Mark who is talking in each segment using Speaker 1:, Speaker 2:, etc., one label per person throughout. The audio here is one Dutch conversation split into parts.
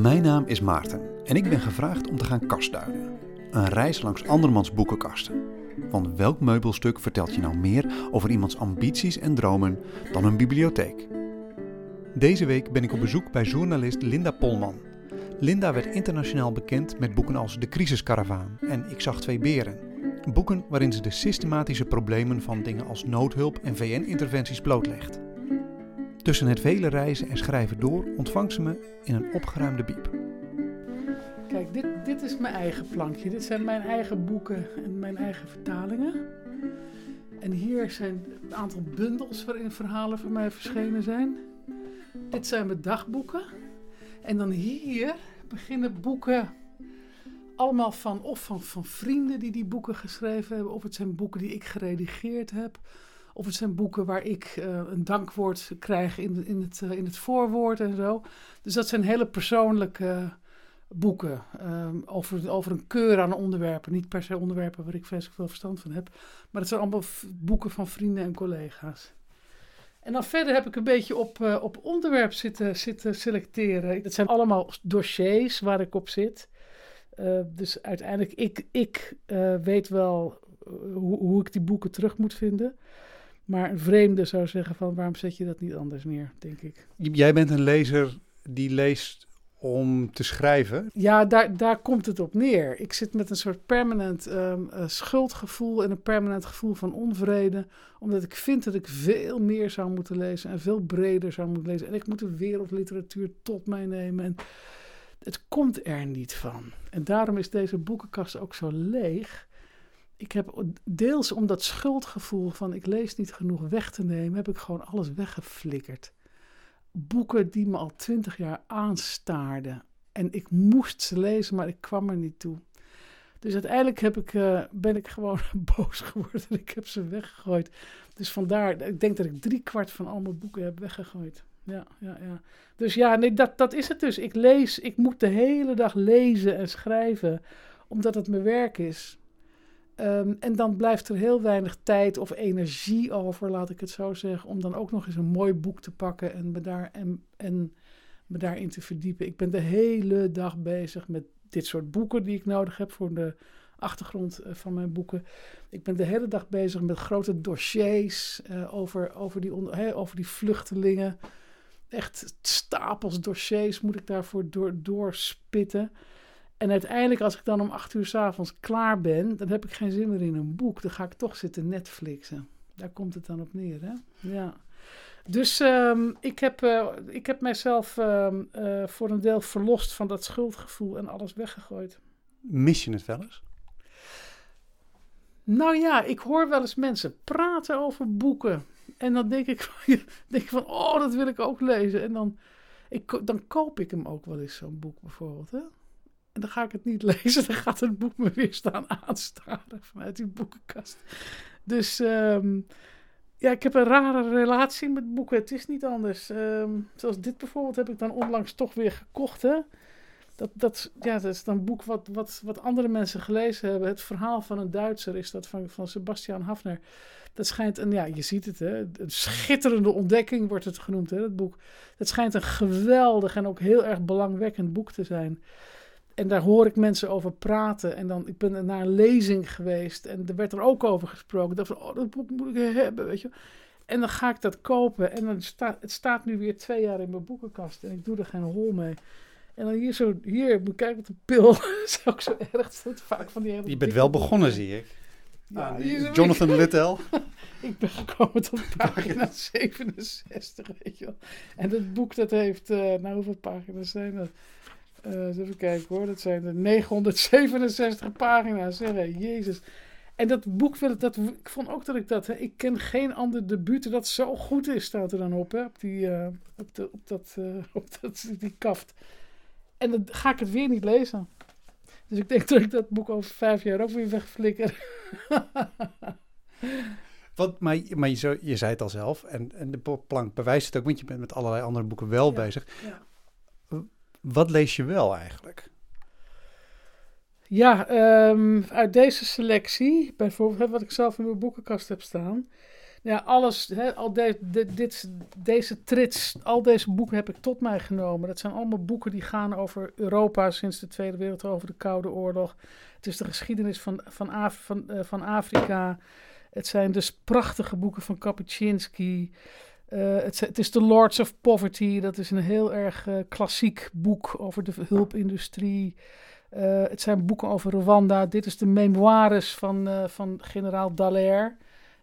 Speaker 1: Mijn naam is Maarten en ik ben gevraagd om te gaan kastduinen. Een reis langs andermans boekenkasten. Want welk meubelstuk vertelt je nou meer over iemands ambities en dromen dan een bibliotheek? Deze week ben ik op bezoek bij journalist Linda Polman. Linda werd internationaal bekend met boeken als De Crisiskaravaan en Ik zag twee beren. Boeken waarin ze de systematische problemen van dingen als noodhulp en VN-interventies blootlegt. Tussen het vele reizen en schrijven door ontvangt ze me in een opgeruimde biep.
Speaker 2: Kijk, dit, dit is mijn eigen plankje. Dit zijn mijn eigen boeken en mijn eigen vertalingen. En hier zijn een aantal bundels waarin verhalen van mij verschenen zijn. Dit zijn mijn dagboeken. En dan hier beginnen boeken allemaal van of van, van vrienden die die boeken geschreven hebben, of het zijn boeken die ik geredigeerd heb, of het zijn boeken waar ik uh, een dankwoord krijg in, in, het, uh, in het voorwoord en zo. Dus dat zijn hele persoonlijke boeken um, over, over een keur aan onderwerpen. Niet per se onderwerpen waar ik vreselijk veel verstand van heb, maar het zijn allemaal boeken van vrienden en collega's. En dan verder heb ik een beetje op, uh, op onderwerp zitten, zitten selecteren. Dat zijn allemaal dossiers waar ik op zit. Dus uiteindelijk, ik, ik weet wel hoe, hoe ik die boeken terug moet vinden. Maar een vreemde zou zeggen van waarom zet je dat niet anders neer, denk ik.
Speaker 1: Jij bent een lezer die leest om te schrijven?
Speaker 2: Ja, daar, daar komt het op neer. Ik zit met een soort permanent um, uh, schuldgevoel en een permanent gevoel van onvrede. Omdat ik vind dat ik veel meer zou moeten lezen en veel breder zou moeten lezen. En ik moet de wereldliteratuur tot mij nemen. En het komt er niet van. En daarom is deze boekenkast ook zo leeg. Ik heb deels om dat schuldgevoel van ik lees niet genoeg weg te nemen, heb ik gewoon alles weggeflikkerd boeken die me al twintig jaar aanstaarden. En ik moest ze lezen, maar ik kwam er niet toe. Dus uiteindelijk heb ik, uh, ben ik gewoon boos geworden. Ik heb ze weggegooid. Dus vandaar, ik denk dat ik drie kwart van al mijn boeken heb weggegooid. Ja, ja, ja. Dus ja, nee, dat, dat is het dus. Ik lees, ik moet de hele dag lezen en schrijven, omdat het mijn werk is. Um, en dan blijft er heel weinig tijd of energie over, laat ik het zo zeggen, om dan ook nog eens een mooi boek te pakken en me, daar, en, me daarin te verdiepen. Ik ben de hele dag bezig met dit soort boeken die ik nodig heb voor de achtergrond uh, van mijn boeken. Ik ben de hele dag bezig met grote dossiers uh, over, over, die over die vluchtelingen. Echt stapels dossiers moet ik daarvoor door, doorspitten. En uiteindelijk, als ik dan om acht uur s'avonds klaar ben, dan heb ik geen zin meer in een boek. Dan ga ik toch zitten Netflixen. Daar komt het dan op neer, hè? Ja. Dus um, ik, heb, uh, ik heb mijzelf um, uh, voor een deel verlost van dat schuldgevoel en alles weggegooid.
Speaker 1: Mis je het wel eens?
Speaker 2: Nou ja, ik hoor wel eens mensen praten over boeken. En dan denk ik, denk ik van, oh, dat wil ik ook lezen. En dan, ik, dan koop ik hem ook wel eens, zo'n boek bijvoorbeeld. Hè? En dan ga ik het niet lezen. Dan gaat het boek me weer staan aanstaren vanuit die boekenkast. Dus um, ja, ik heb een rare relatie met boeken. Het is niet anders. Um, zoals dit bijvoorbeeld heb ik dan onlangs toch weer gekocht. Hè? Dat, dat, ja, dat is dan een boek wat, wat, wat andere mensen gelezen hebben. Het verhaal van een Duitser is dat van, van Sebastian Hafner. Dat schijnt, een, ja, je ziet het, hè, een schitterende ontdekking wordt het genoemd, hè, dat boek. Het schijnt een geweldig en ook heel erg belangwekkend boek te zijn en daar hoor ik mensen over praten. En dan, ik ben naar een lezing geweest en er werd er ook over gesproken. Ik dacht van, oh, dat boek moet ik hebben, weet je. En dan ga ik dat kopen en dan staat, het staat nu weer twee jaar in mijn boekenkast en ik doe er geen hol mee. En dan hier zo, hier, moet kijken wat een pil. is ook zo erg. Dat vaak van die hele
Speaker 1: Je bent wel begonnen, zie ik. Ja, ah, Jonathan Littell.
Speaker 2: ik ben gekomen tot pagina 67, weet je wel. En het boek dat heeft, uh, nou hoeveel pagina's zijn dat? Uh, even kijken hoor, dat zijn de 967 pagina's. Zeg, Jezus. En dat boek, wil, dat, ik vond ook dat ik dat, hè, ik ken geen ander debuut dat zo goed is, staat er dan op, hè, op, die, uh, op, de, op, dat, uh, op dat, die kaft. En dan ga ik het weer niet lezen. Dus ik denk dat ik dat boek over vijf jaar ook weer wegflikker.
Speaker 1: Wat, maar maar je, zei het al zelf, en, en de plank bewijst het ook, want je bent met allerlei andere boeken wel ja, bezig. Ja. Wat lees je wel eigenlijk?
Speaker 2: Ja, um, uit deze selectie, bijvoorbeeld wat ik zelf in mijn boekenkast heb staan, Ja, alles, al de, de- dit, deze trits, al deze boeken heb ik tot mij genomen. Dat zijn allemaal boeken die gaan over Europa sinds de Tweede Wereldoorlog, over de Koude Oorlog. Het is de geschiedenis van, van, Af, van, eh, van Afrika. Het zijn dus prachtige boeken van Kapuscinski. Eh, het, het is The Lords of Poverty. Dat is een heel erg eh, klassiek boek over de hulpindustrie. Eh, het zijn boeken over Rwanda. Dit is de memoires van, van generaal Dallaire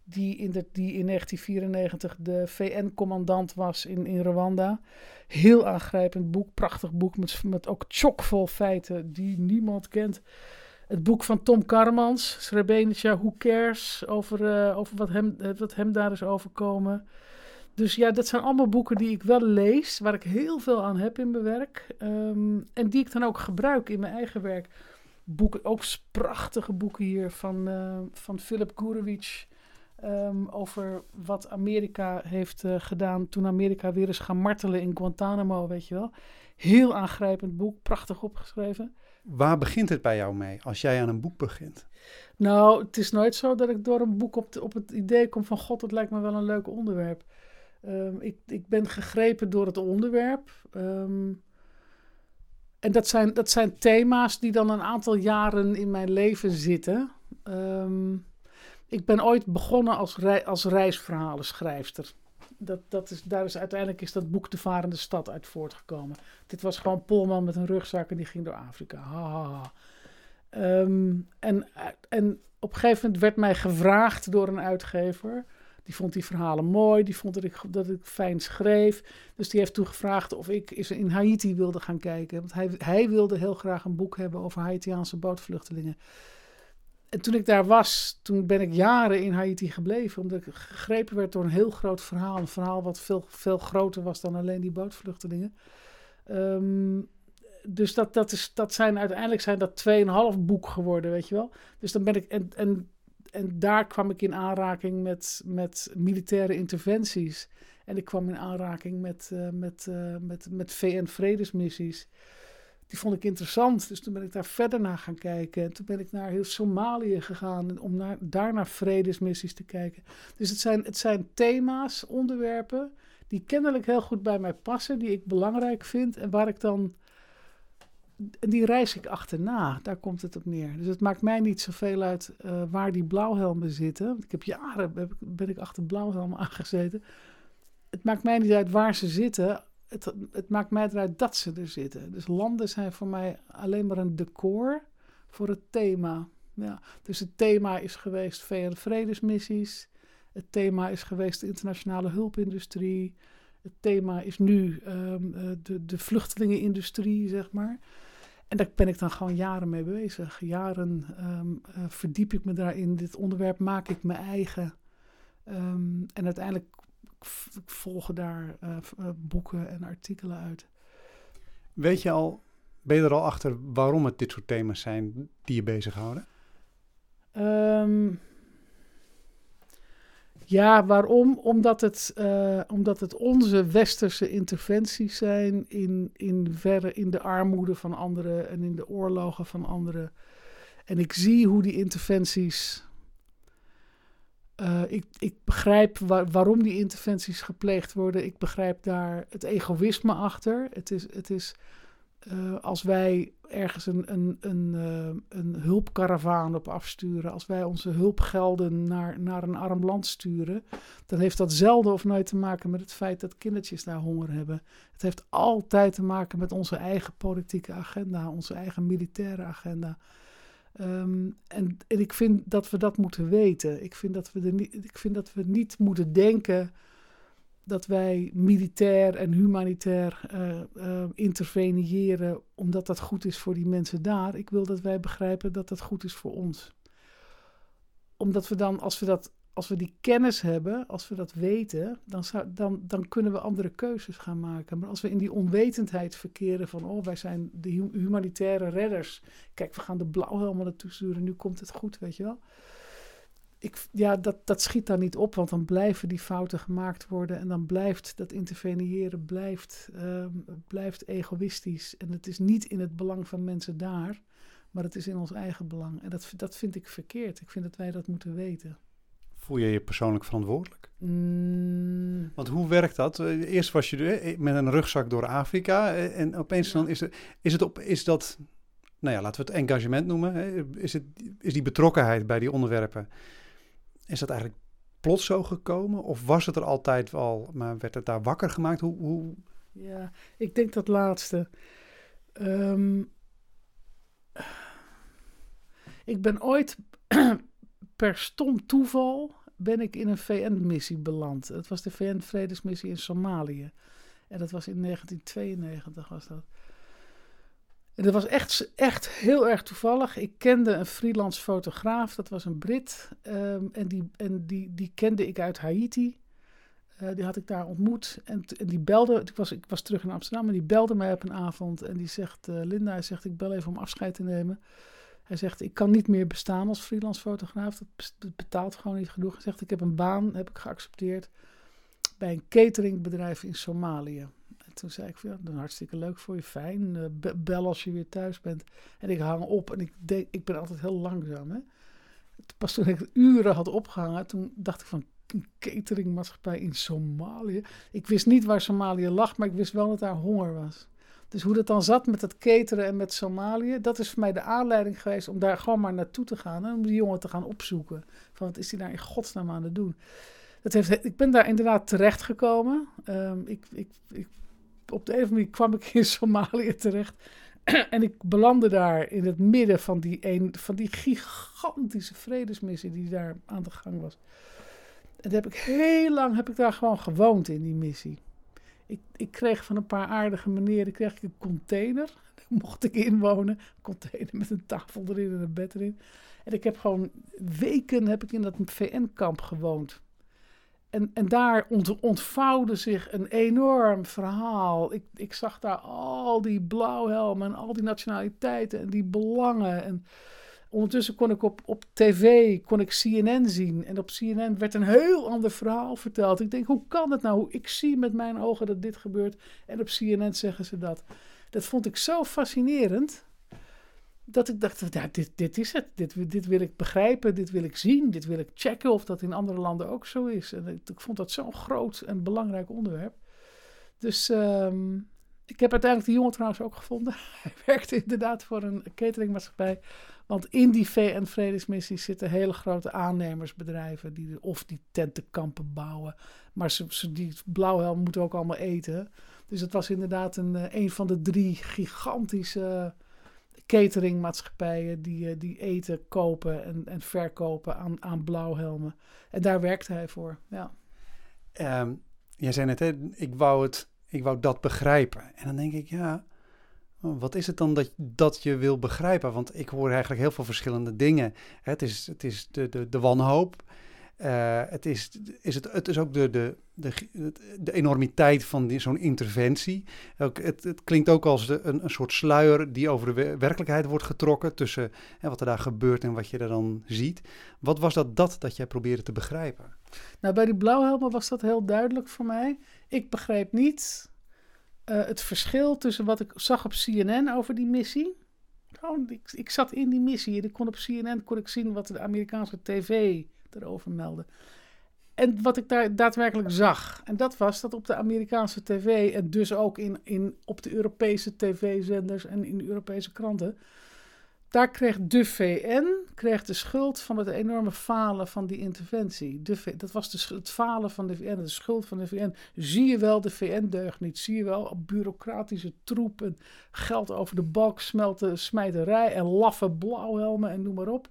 Speaker 2: die in, de, die in 1994 de VN-commandant was in, in Rwanda. Heel aangrijpend boek, prachtig boek met, met ook chockvol feiten die niemand kent. Het boek van Tom Karmans, Srebrenica, Who Cares, over, over wat, hem, wat hem daar is overkomen. Dus ja, dat zijn allemaal boeken die ik wel lees, waar ik heel veel aan heb in mijn werk. ehm, en die ik dan ook gebruik in mijn eigen werk. Boeken, ook prachtige boeken hier van, eh, van Philip Gurevich. Ehm, over wat Amerika heeft eh, gedaan toen Amerika weer is gaan martelen in Guantanamo, weet je wel. Heel aangrijpend boek, prachtig opgeschreven.
Speaker 1: Waar begint het bij jou mee als jij aan een boek begint?
Speaker 2: Nou, het is nooit zo dat ik door een boek op, de- op het idee kom van... God, dat lijkt me wel een leuk onderwerp. Ehm, ik, ik ben gegrepen door het onderwerp. Ehm, en dat zijn, dat zijn thema's die dan een aantal jaren in mijn leven zitten. Ehm, ik ben ooit begonnen als, rei, reisverhalenschrijfster. Dat, dat is, daar is, uiteindelijk is dat boek De Varende Stad uit voortgekomen. Dit was gewoon Polman met een rugzak en die ging door Afrika. Ha, ha, ha. En, en op een gegeven moment werd mij gevraagd door een uitgever. Die vond die verhalen mooi, die vond dat ik, dat ik fijn schreef. Dus die heeft toen gevraagd of ik eens in Haiti wilde gaan kijken. Want hij, hij wilde heel graag een boek hebben over Haitiaanse bootvluchtelingen. En toen ik daar was, toen ben ik jaren in Haiti gebleven. Omdat ik gegrepen werd door een heel groot verhaal. Een verhaal wat veel, veel groter was dan alleen die bootvluchtelingen. Ehm, dus dat, dat, is, dat zijn uiteindelijk zijn dat 2,5 boek geworden, weet je wel. Dus dan ben ik. En, en, en daar kwam ik in aanraking met, met militaire interventies. En ik kwam in aanraking met, uh, met, uh, met, met VN-vredesmissies. Die vond ik interessant. Dus toen ben ik daar verder naar gaan kijken. En toen ben ik naar heel Somalië gegaan om naar, daar naar vredesmissies te kijken. Dus het zijn, het zijn thema's, onderwerpen die kennelijk heel goed bij mij passen, die ik belangrijk vind en waar ik dan die reis ik achterna. Daar komt het op neer. Dus het maakt mij niet zoveel uit uh, waar die blauwhelmen zitten. Ik heb jaren heb, ben ik achter blauwhelmen aangezeten. Het maakt mij niet uit waar ze zitten. Het, het maakt mij eruit dat ze er zitten. Dus landen zijn voor mij alleen maar een decor voor het thema. Ja, dus het thema is geweest VN-vredesmissies. Het thema is geweest de internationale hulpindustrie. Het thema is nu um, uh, de, de vluchtelingenindustrie, zeg maar. En daar ben ik dan gewoon jaren mee bezig. Jaren um, uh, verdiep ik me daarin. Dit onderwerp maak ik mijn eigen. Um, en uiteindelijk volgen daar uh, boeken en artikelen uit.
Speaker 1: Weet je al, ben je er al achter waarom het dit soort thema's zijn die je bezighouden?
Speaker 2: Um, ja, waarom? Omdat het, uh, omdat het onze westerse interventies zijn in, in, verre, in de armoede van anderen en in de oorlogen van anderen. En ik zie hoe die interventies. Uh, ik, ik begrijp waar, waarom die interventies gepleegd worden. Ik begrijp daar het egoïsme achter. Het is, het is uh, als wij ergens een, een, een, uh, een hulpkaravaan op afsturen, als wij onze hulpgelden naar, naar een arm land sturen, dan heeft dat zelden of nooit te maken met het feit dat kindertjes daar honger hebben. Het heeft altijd te maken met onze eigen politieke agenda, onze eigen militaire agenda. Um, en, en ik vind dat we dat moeten weten. Ik vind dat we, er niet, ik vind dat we niet moeten denken dat wij militair en humanitair uh, interveneren omdat dat goed is voor die mensen daar. Ik wil dat wij begrijpen dat dat goed is voor ons. Omdat we dan, als we, dat, als we die kennis hebben, als we dat weten, dan, dan, dan kunnen we andere keuzes gaan maken. Maar als we in die onwetendheid verkeren van, oh, wij zijn de humanitaire redders. Kijk, we gaan de blauwhelmen naartoe sturen, nu komt het goed, weet je wel ik, ja, dat, dat schiet daar niet op, want dan blijven die fouten gemaakt worden en dan blijft dat interveneren blijft, um, blijft egoïstisch. En het is niet in het belang van mensen daar, maar het is in ons eigen belang. En dat, dat vind ik verkeerd. Ik vind dat wij dat moeten weten.
Speaker 1: voel je je persoonlijk verantwoordelijk?
Speaker 2: Mm,
Speaker 1: Want hoe werkt dat? Eh, Eerst was je er, met een rugzak door Afrika eh, en opeens dan is, het, is, het op, is dat, nou ja, laten we het engagement noemen. Is, het, is die betrokkenheid bij die onderwerpen, is dat eigenlijk plots zo gekomen? Of was het er altijd al, maar werd het daar wakker gemaakt? Hoe, hoe,
Speaker 2: ja, ik denk dat laatste. Ehm, ik ben ooit per stom toeval ben ik in een VN-missie beland. Het was de VN-vredesmissie in Somalië. En dat was in 1992 was dat. En dat was echt, echt heel erg toevallig. Ik kende een freelance fotograaf, dat was een Brit. ehm, en die, en die, die kende ik uit Haiti. Eh, die had ik daar ontmoet. En, die belde, ik was, ik was terug in Amsterdam en die belde mij op een avond. En die zegt, eh, Linda, hij zegt, ik bel even om afscheid te nemen. Hij zegt, ik kan niet meer bestaan als freelance fotograaf. Dat, dat betaalt gewoon niet genoeg. Hij zegt, ik heb een baan, heb ik geaccepteerd. Bij een cateringbedrijf in Somalië. En toen zei ik, van, ja, dat is hartstikke leuk voor je, fijn. Eh, be- bel als je weer thuis bent. En ik hang op en ik, denk, ik ben altijd heel langzaam. Hè? Pas toen ik uren had opgehangen, toen dacht ik van een cateringmaatschappij in Somalië. Ik wist niet waar Somalië lag, maar ik wist wel dat daar honger was. Dus hoe dat dan zat met het cateren en met Somalië, dat is voor mij de aanleiding geweest om daar gewoon maar naartoe te gaan en om die jongen te gaan opzoeken. Van wat is hij daar in godsnaam aan het doen? Dat heeft, ik ben daar inderdaad terechtgekomen. Ehm ik, ik, ik, op de een of andere manier kwam ik in Somalië terecht. en ik belandde daar in het midden van die, een, van die gigantische vredesmissie die daar aan de gang was. En heb ik heel lang heb ik daar gewoon gewoond in die missie. Ik, ik kreeg van een paar aardige meneren kreeg een container. Daar mocht ik inwonen. Een container met een tafel erin en een bed erin. En ik heb gewoon weken heb ik in dat VN-kamp gewoond. En, en daar ont, ontvouwde zich een enorm verhaal. Ik, ik zag daar al die blauwhelmen en al die nationaliteiten en die belangen. En ondertussen kon ik op, op tv kon ik CNN zien. En op CNN werd een heel ander verhaal verteld. Ik denk, hoe kan het nou? Ik zie met mijn ogen dat dit gebeurt. En op CNN zeggen ze dat. Dat vond ik zo fascinerend. Dat ik dacht, dit, dit is het. Dit, dit wil ik begrijpen, dit wil ik zien, dit wil ik checken of dat in andere landen ook zo is. En ik, vond dat zo'n groot en belangrijk onderwerp. Dus ehm, ik heb uiteindelijk die jongen trouwens ook gevonden. Hij werkte inderdaad voor een cateringmaatschappij. Want in die VN-vredesmissies zitten hele grote aannemersbedrijven. Die, of die tentenkampen bouwen. Maar ze, die blauwhelm moeten ook allemaal eten. Dus het was inderdaad een, eh, een van de drie gigantische cateringmaatschappijen die, eh, die eten kopen en, en verkopen aan, aan blauwhelmen. En daar werkte hij voor, ja.
Speaker 1: Ehm, jij zei net, hè, ik, wou het, ik wou dat begrijpen. En dan denk ik, ja, wat is het dan dat, dat je wil begrijpen? Want ik hoor eigenlijk heel veel verschillende dingen. Het is, het is de, de, de wanhoop. Uh, het, is, is het, het is ook de, de, de, de enormiteit van zo'n interventie. Ook, het, het klinkt ook als de, een, een soort sluier die over de werkelijkheid wordt getrokken tussen hè, wat er daar gebeurt en wat je er dan ziet. Wat was dat dat dat jij probeerde te begrijpen?
Speaker 2: Nou, bij die blauwhelmen was dat heel duidelijk voor mij. Ik begreep niet uh, het verschil tussen wat ik zag op CNN over die missie. Ik, ik zat in die missie ik kon op CNN kon ik zien wat de Amerikaanse tv erover melden. En wat ik daar daadwerkelijk zag. En dat was dat op de Amerikaanse tv en dus ook in, in, op de Europese tv-zenders en in Europese kranten. Daar kreeg de VN kreeg de schuld van het enorme falen van die interventie. De, dat was de, het falen van de VN, de schuld van de VN. Zie je wel, de VN deugt niet. Zie je wel, bureaucratische troep en geld over de balk smelten, smijterij en laffe blauwhelmen en noem maar op.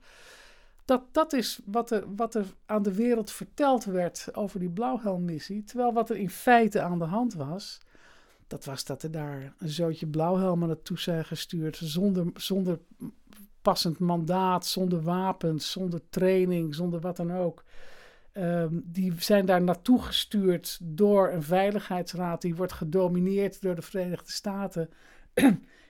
Speaker 2: Dat, dat is wat er, wat er aan de wereld verteld werd over die blauwhelmmissie. Terwijl wat er in feite aan de hand was, dat was dat er daar een zootje blauwhelmen naartoe zijn gestuurd. Zonder, zonder passend mandaat, zonder wapens, zonder training, zonder wat dan ook. Um, die zijn daar naartoe gestuurd door een veiligheidsraad die wordt gedomineerd door de Verenigde Staten.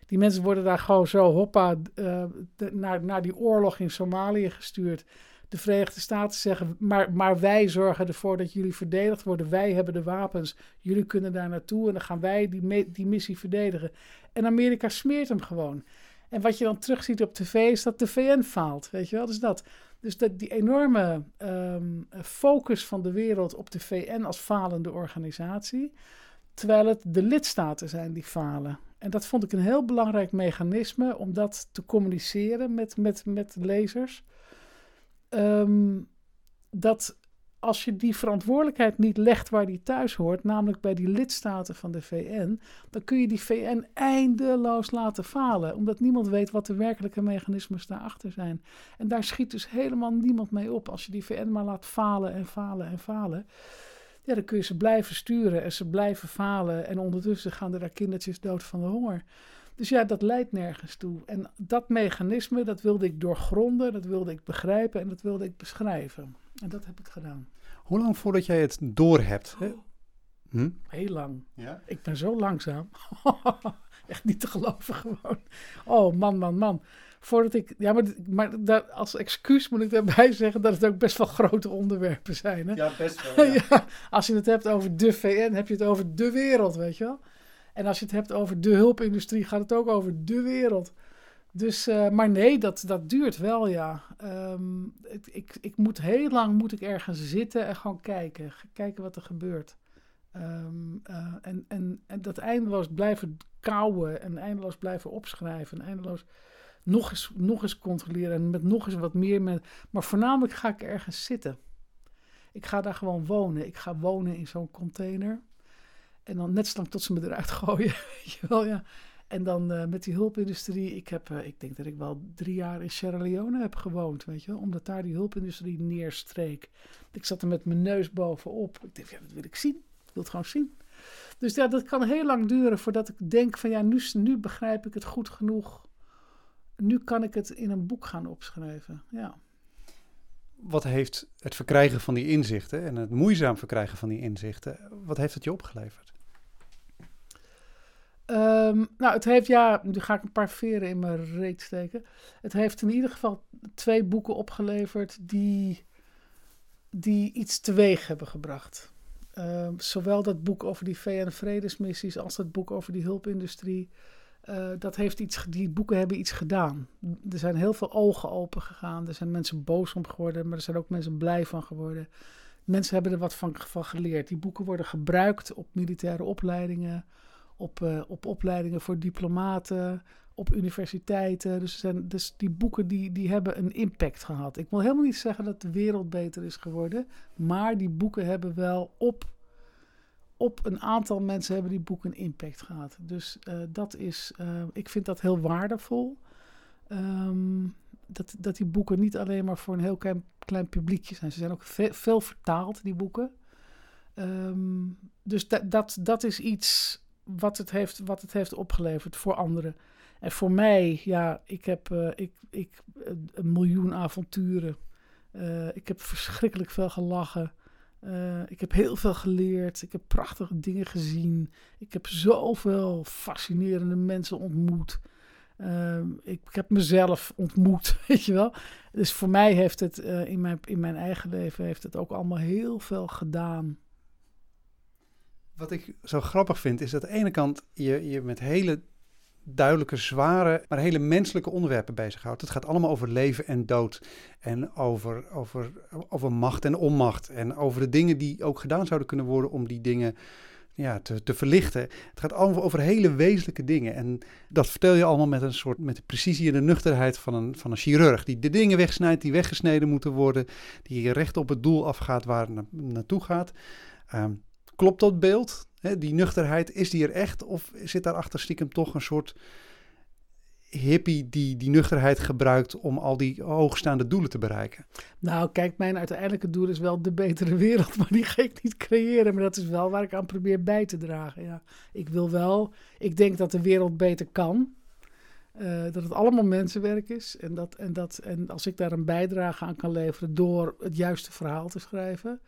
Speaker 2: Die mensen worden daar gewoon zo hoppa uh, naar, naar die oorlog in Somalië gestuurd. De Verenigde Staten zeggen, maar, maar wij zorgen ervoor dat jullie verdedigd worden. Wij hebben de wapens, jullie kunnen daar naartoe en dan gaan wij die, die missie verdedigen. En Amerika smeert hem gewoon. En wat je dan terugziet op tv is dat de VN faalt, weet je wel, dus dat. Dus dat die enorme ehm, focus van de wereld op de VN als falende organisatie, terwijl het de lidstaten zijn die falen. En dat vond ik een heel belangrijk mechanisme om dat te communiceren met, met, met lezers. Ehm, dat als je die verantwoordelijkheid niet legt waar die thuis hoort, namelijk bij die lidstaten van de VN, dan kun je die VN eindeloos laten falen, omdat niemand weet wat de werkelijke mechanismes daarachter zijn. En daar schiet dus helemaal niemand mee op als je die VN maar laat falen en falen en falen. Ja, dan kun je ze blijven sturen en ze blijven falen en ondertussen gaan er daar kindertjes dood van de honger. Dus ja, dat leidt nergens toe. En dat mechanisme, dat wilde ik doorgronden, dat wilde ik begrijpen en dat wilde ik beschrijven. En dat heb ik gedaan.
Speaker 1: Hoe lang voordat jij het door hebt?
Speaker 2: Oh. Hm? Heel lang.
Speaker 1: Ja?
Speaker 2: Ik ben zo langzaam. Echt niet te geloven gewoon. Oh man, man, man. Voordat ik, ja, maar, maar als excuus moet ik daarbij zeggen dat het ook best wel grote onderwerpen zijn. Hè?
Speaker 1: Ja, best wel.
Speaker 2: Ja. als je het hebt over de VN, heb je het over de wereld, weet je wel. En als je het hebt over de hulpindustrie, gaat het ook over de wereld. Dus, uh, maar nee, dat, dat duurt wel, ja. Um, ik, ik, ik, moet heel lang moet ik ergens zitten en gewoon kijken. Kijken wat er gebeurt. Um, uh, en, en, en dat eindeloos blijven kouwen en eindeloos blijven opschrijven. En eindeloos nog eens, nog eens controleren en met nog eens wat meer. Met, maar voornamelijk ga ik ergens zitten. Ik ga daar gewoon wonen. Ik ga wonen in zo'n container. En dan net zo lang tot ze me eruit gooien. Ja. En dan uh, met die hulpindustrie. Ik, heb, uh, ik denk dat ik wel drie jaar in Sierra Leone heb gewoond, weet je wel. Omdat daar die hulpindustrie neerstreek. Ik zat er met mijn neus bovenop. Ik dacht, ja, dat wil ik zien. Ik wil het gewoon zien. Dus ja, dat kan heel lang duren voordat ik denk van ja, nu, nu begrijp ik het goed genoeg. Nu kan ik het in een boek gaan opschrijven, ja.
Speaker 1: Wat heeft het verkrijgen van die inzichten en het moeizaam verkrijgen van die inzichten, wat heeft het je opgeleverd?
Speaker 2: Um, nou, het heeft, ja, nu ga ik een paar veren in mijn reet steken. Het heeft in ieder geval twee boeken opgeleverd die, die iets teweeg hebben gebracht. Um, zowel dat boek over die VN-vredesmissies als dat boek over die hulpindustrie. Uh, dat heeft iets, die boeken hebben iets gedaan. Er zijn heel veel ogen open gegaan. Er zijn mensen boos om geworden, maar er zijn ook mensen blij van geworden. Mensen hebben er wat van, geleerd. Die boeken worden gebruikt op militaire opleidingen op, uh, op opleidingen voor diplomaten, op universiteiten. Dus, zijn, dus die boeken die, die hebben een impact gehad. Ik wil helemaal niet zeggen dat de wereld beter is geworden, maar die boeken hebben wel op, op een aantal mensen hebben die boeken impact gehad. Dus uh, dat is, uh, ik vind dat heel waardevol. Um, dat, dat die boeken niet alleen maar voor een heel klein, klein publiekje zijn. Ze zijn ook ve veel vertaald, die boeken. Um, dus dat, dat, dat is iets wat het, heeft, wat het heeft opgeleverd voor anderen. En voor mij, ja, ik heb uh, ik, ik, een miljoen avonturen. Ik heb verschrikkelijk veel gelachen. Uh, ik heb heel veel geleerd. Ik heb prachtige dingen gezien. Ik heb zoveel fascinerende mensen ontmoet. Ik, ik, heb mezelf ontmoet, weet je wel. Dus voor mij heeft het in, mijn, in mijn eigen leven heeft het ook allemaal heel veel gedaan
Speaker 1: wat ik zo grappig vind, is dat aan de ene kant je, je met hele duidelijke, zware, maar hele menselijke onderwerpen bezighoudt. Het gaat allemaal over leven en dood. En over, over, over macht en onmacht. En over de dingen die ook gedaan zouden kunnen worden om die dingen ja, te, te verlichten. Het gaat allemaal over hele wezenlijke dingen. En dat vertel je allemaal met een soort met de precisie en de nuchterheid van een, van een chirurg. Die de dingen wegsnijdt die weggesneden moeten worden. Die recht op het doel afgaat waar het na, naartoe gaat. Um, Klopt dat beeld? Hè, die nuchterheid, is die er echt? Of zit daarachter stiekem toch een soort hippie die die nuchterheid gebruikt om al die hoogstaande doelen te bereiken?
Speaker 2: Nou, kijk, mijn uiteindelijke doel is wel de betere wereld, maar die ga ik niet creëren. Maar dat is wel waar ik aan probeer bij te dragen. Ja. Ik wil wel, ik denk dat de wereld beter kan. Uh, dat het allemaal mensenwerk is. En, dat, en, dat, en als ik daar een bijdrage aan kan leveren door het juiste verhaal te schrijven,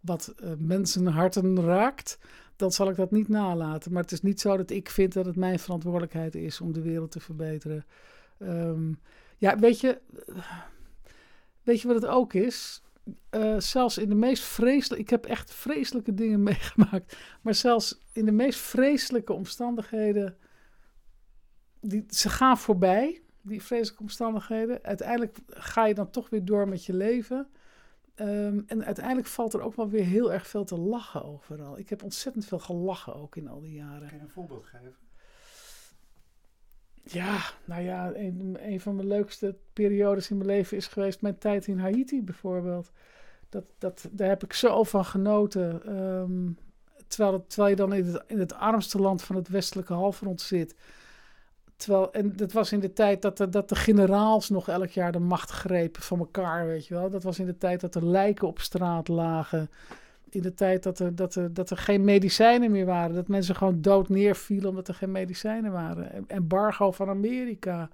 Speaker 2: wat uh, mensen harten raakt, dan zal ik dat niet nalaten. Maar het is niet zo dat ik vind dat het mijn verantwoordelijkheid is om de wereld te verbeteren. Um, ja, weet je, weet je wat het ook is? Uh, zelfs in de meest vreselijke, ik heb echt vreselijke dingen meegemaakt, maar zelfs in de meest vreselijke omstandigheden, die, ze gaan voorbij. die vreselijke omstandigheden. Uiteindelijk ga je dan toch weer door met je leven. Ehm, en uiteindelijk valt er ook wel weer heel erg veel te lachen overal. Ik heb ontzettend veel gelachen ook in al die jaren.
Speaker 1: Kun je een voorbeeld geven?
Speaker 2: Ja, nou ja, een, een van mijn leukste periodes in mijn leven is geweest mijn tijd in Haiti bijvoorbeeld. Dat, dat, daar heb ik zo van genoten. Ehm, terwijl, terwijl je dan in het, in het armste land van het westelijke halfrond zit. Terwijl, en dat was in de tijd dat de, dat de generaals nog elk jaar de macht grepen van elkaar, weet je wel. Dat was in de tijd dat er lijken op straat lagen. In de tijd dat er, dat er, dat er geen medicijnen meer waren. Dat mensen gewoon dood neervielen omdat er geen medicijnen waren. Embargo van Amerika.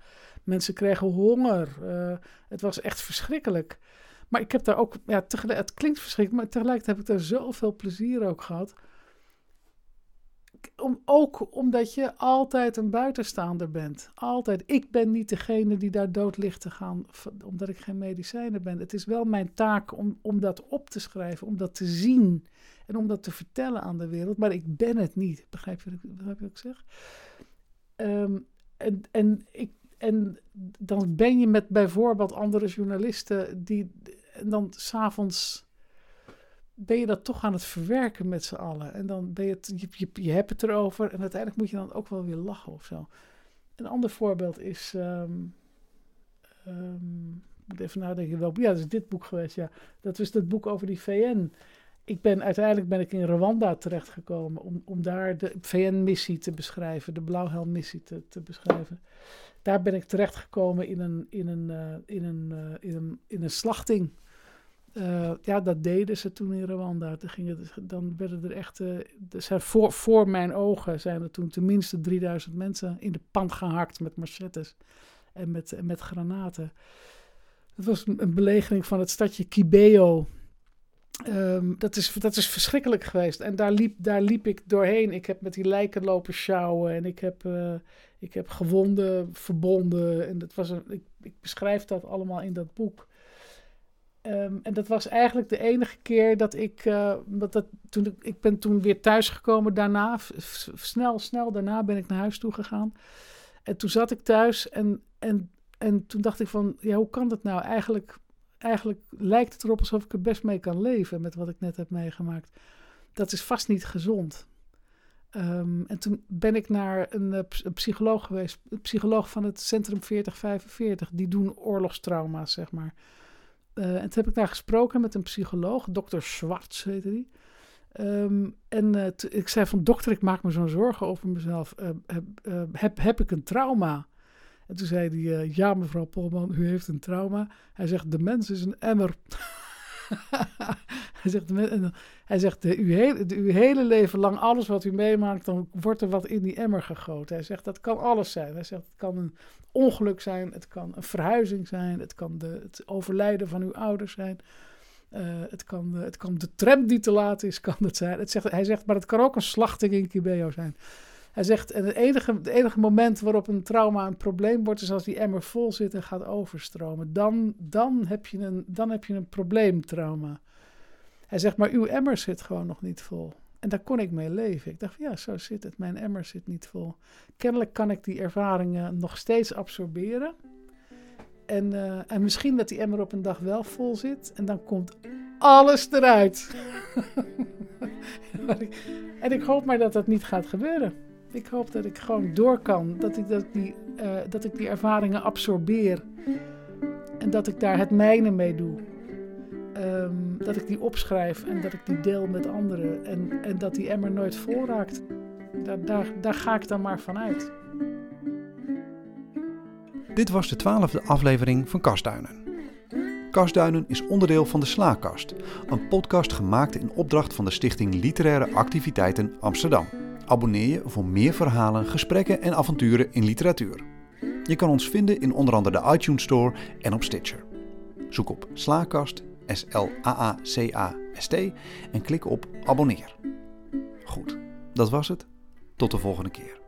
Speaker 2: Mensen kregen honger. Uh, het was echt verschrikkelijk. Maar ik heb daar ook, ja, tegelijk, het klinkt verschrikkelijk, maar tegelijkertijd heb ik daar zoveel plezier ook gehad om, ook omdat je altijd een buitenstaander bent. Altijd. Ik ben niet degene die daar dood ligt te gaan, omdat ik geen medicijnen ben. Het is wel mijn taak om, om dat op te schrijven, om dat te zien en om dat te vertellen aan de wereld. Maar ik ben het niet. Begrijp je, wat ik zeg? Um, en, en, ik, en dan ben je met bijvoorbeeld andere journalisten die en dan s'avonds ben je dat toch aan het verwerken met z'n allen. En dan ben je het, je, je, je, hebt het erover en uiteindelijk moet je dan ook wel weer lachen of zo. Een ander voorbeeld is, um, moet even nadenken, wel, ja, dat is dit boek geweest, ja. Dat is het boek over die VN. Ik ben, uiteindelijk ben ik in Rwanda terechtgekomen om, om daar de VN-missie te beschrijven, de Blauwhelm-missie te, te beschrijven. Daar ben ik terechtgekomen in een, in een, uh, in een, uh, in een, in een slachting uh, ja, dat deden ze toen in Rwanda. Dan, werden er echt, zijn voor, voor mijn ogen zijn er toen tenminste 3000 mensen in de pan gehakt met machetes en met, en met granaten. Het was een, belegering van het stadje Kibeo. Um, dat, is, dat is verschrikkelijk geweest. En daar liep, daar liep ik doorheen. Ik heb met die lijken lopen sjouwen en ik heb, ik heb gewonden verbonden. En dat was ik, ik beschrijf dat allemaal in dat boek. Um, en dat was eigenlijk de enige keer dat ik, uh, dat, toen ik, ik ben toen weer thuisgekomen daarna, snel, snel daarna ben ik naar huis toe gegaan. En toen zat ik thuis en, en, en toen dacht ik van, ja, hoe kan dat nou? Eigenlijk, eigenlijk lijkt het erop alsof ik er best mee kan leven met wat ik net heb meegemaakt. Dat is vast niet gezond. Um, en toen ben ik naar een, eh, een, psycholoog geweest, een psycholoog van het Centrum 4045. Die doen oorlogstrauma's, zeg maar. Uh, en toen heb ik daar gesproken met een psycholoog, dokter Schwartz heette die. Um, en uh, ik zei van dokter, ik maak me zo'n zorgen over mezelf. Uh, heb, heb, heb, ik een trauma? En toen zei hij, ja mevrouw Polman, u heeft een trauma. Hij zegt, de mens is een emmer. hij zegt, hij zegt de, uw, hele, de, uw hele leven lang, alles wat u meemaakt, dan wordt er wat in die emmer gegoten. Hij zegt, dat kan alles zijn. Hij zegt, het kan een ongeluk zijn, het kan een verhuizing zijn, het kan de, het overlijden van uw ouders zijn. Uh, het, kan, uh, het de tram die te laat is, kan het zijn. Het zegt, hij zegt, maar het kan ook een slachting in Kibeo zijn. Hij zegt, en het enige, het enige moment waarop een trauma een probleem wordt, is als die emmer vol zit en gaat overstromen. Dan, dan, heb, je een, dan heb je een probleemtrauma. Hij zegt, maar uw emmer zit gewoon nog niet vol. En daar kon ik mee leven. Ik dacht, ja, zo zit het. Mijn emmer zit niet vol. Kennelijk kan ik die ervaringen nog steeds absorberen. En, uh, en misschien dat die emmer op een dag wel vol zit. En dan komt alles eruit. en ik hoop maar dat dat niet gaat gebeuren. Ik hoop dat ik gewoon door kan. Dat ik, dat die, uh, dat ik die ervaringen absorbeer. En dat ik daar het mijne mee doe. Um, dat ik die opschrijf en dat ik die deel met anderen. En, en dat die emmer nooit vol raakt. Daar, daar, daar ga ik dan maar vanuit.
Speaker 1: Dit was de twaalfde aflevering van Kastduinen. Kastduinen is onderdeel van de Slaakast, een podcast gemaakt in opdracht van de Stichting Literaire Activiteiten Amsterdam. Abonneer je voor meer verhalen, gesprekken en avonturen in literatuur. Je kan ons vinden in onder andere de iTunes Store en op Stitcher. Zoek op Slaakast, S-L-A-A-C-A-S-T en klik op abonneer. Goed, dat was het. Tot de volgende keer.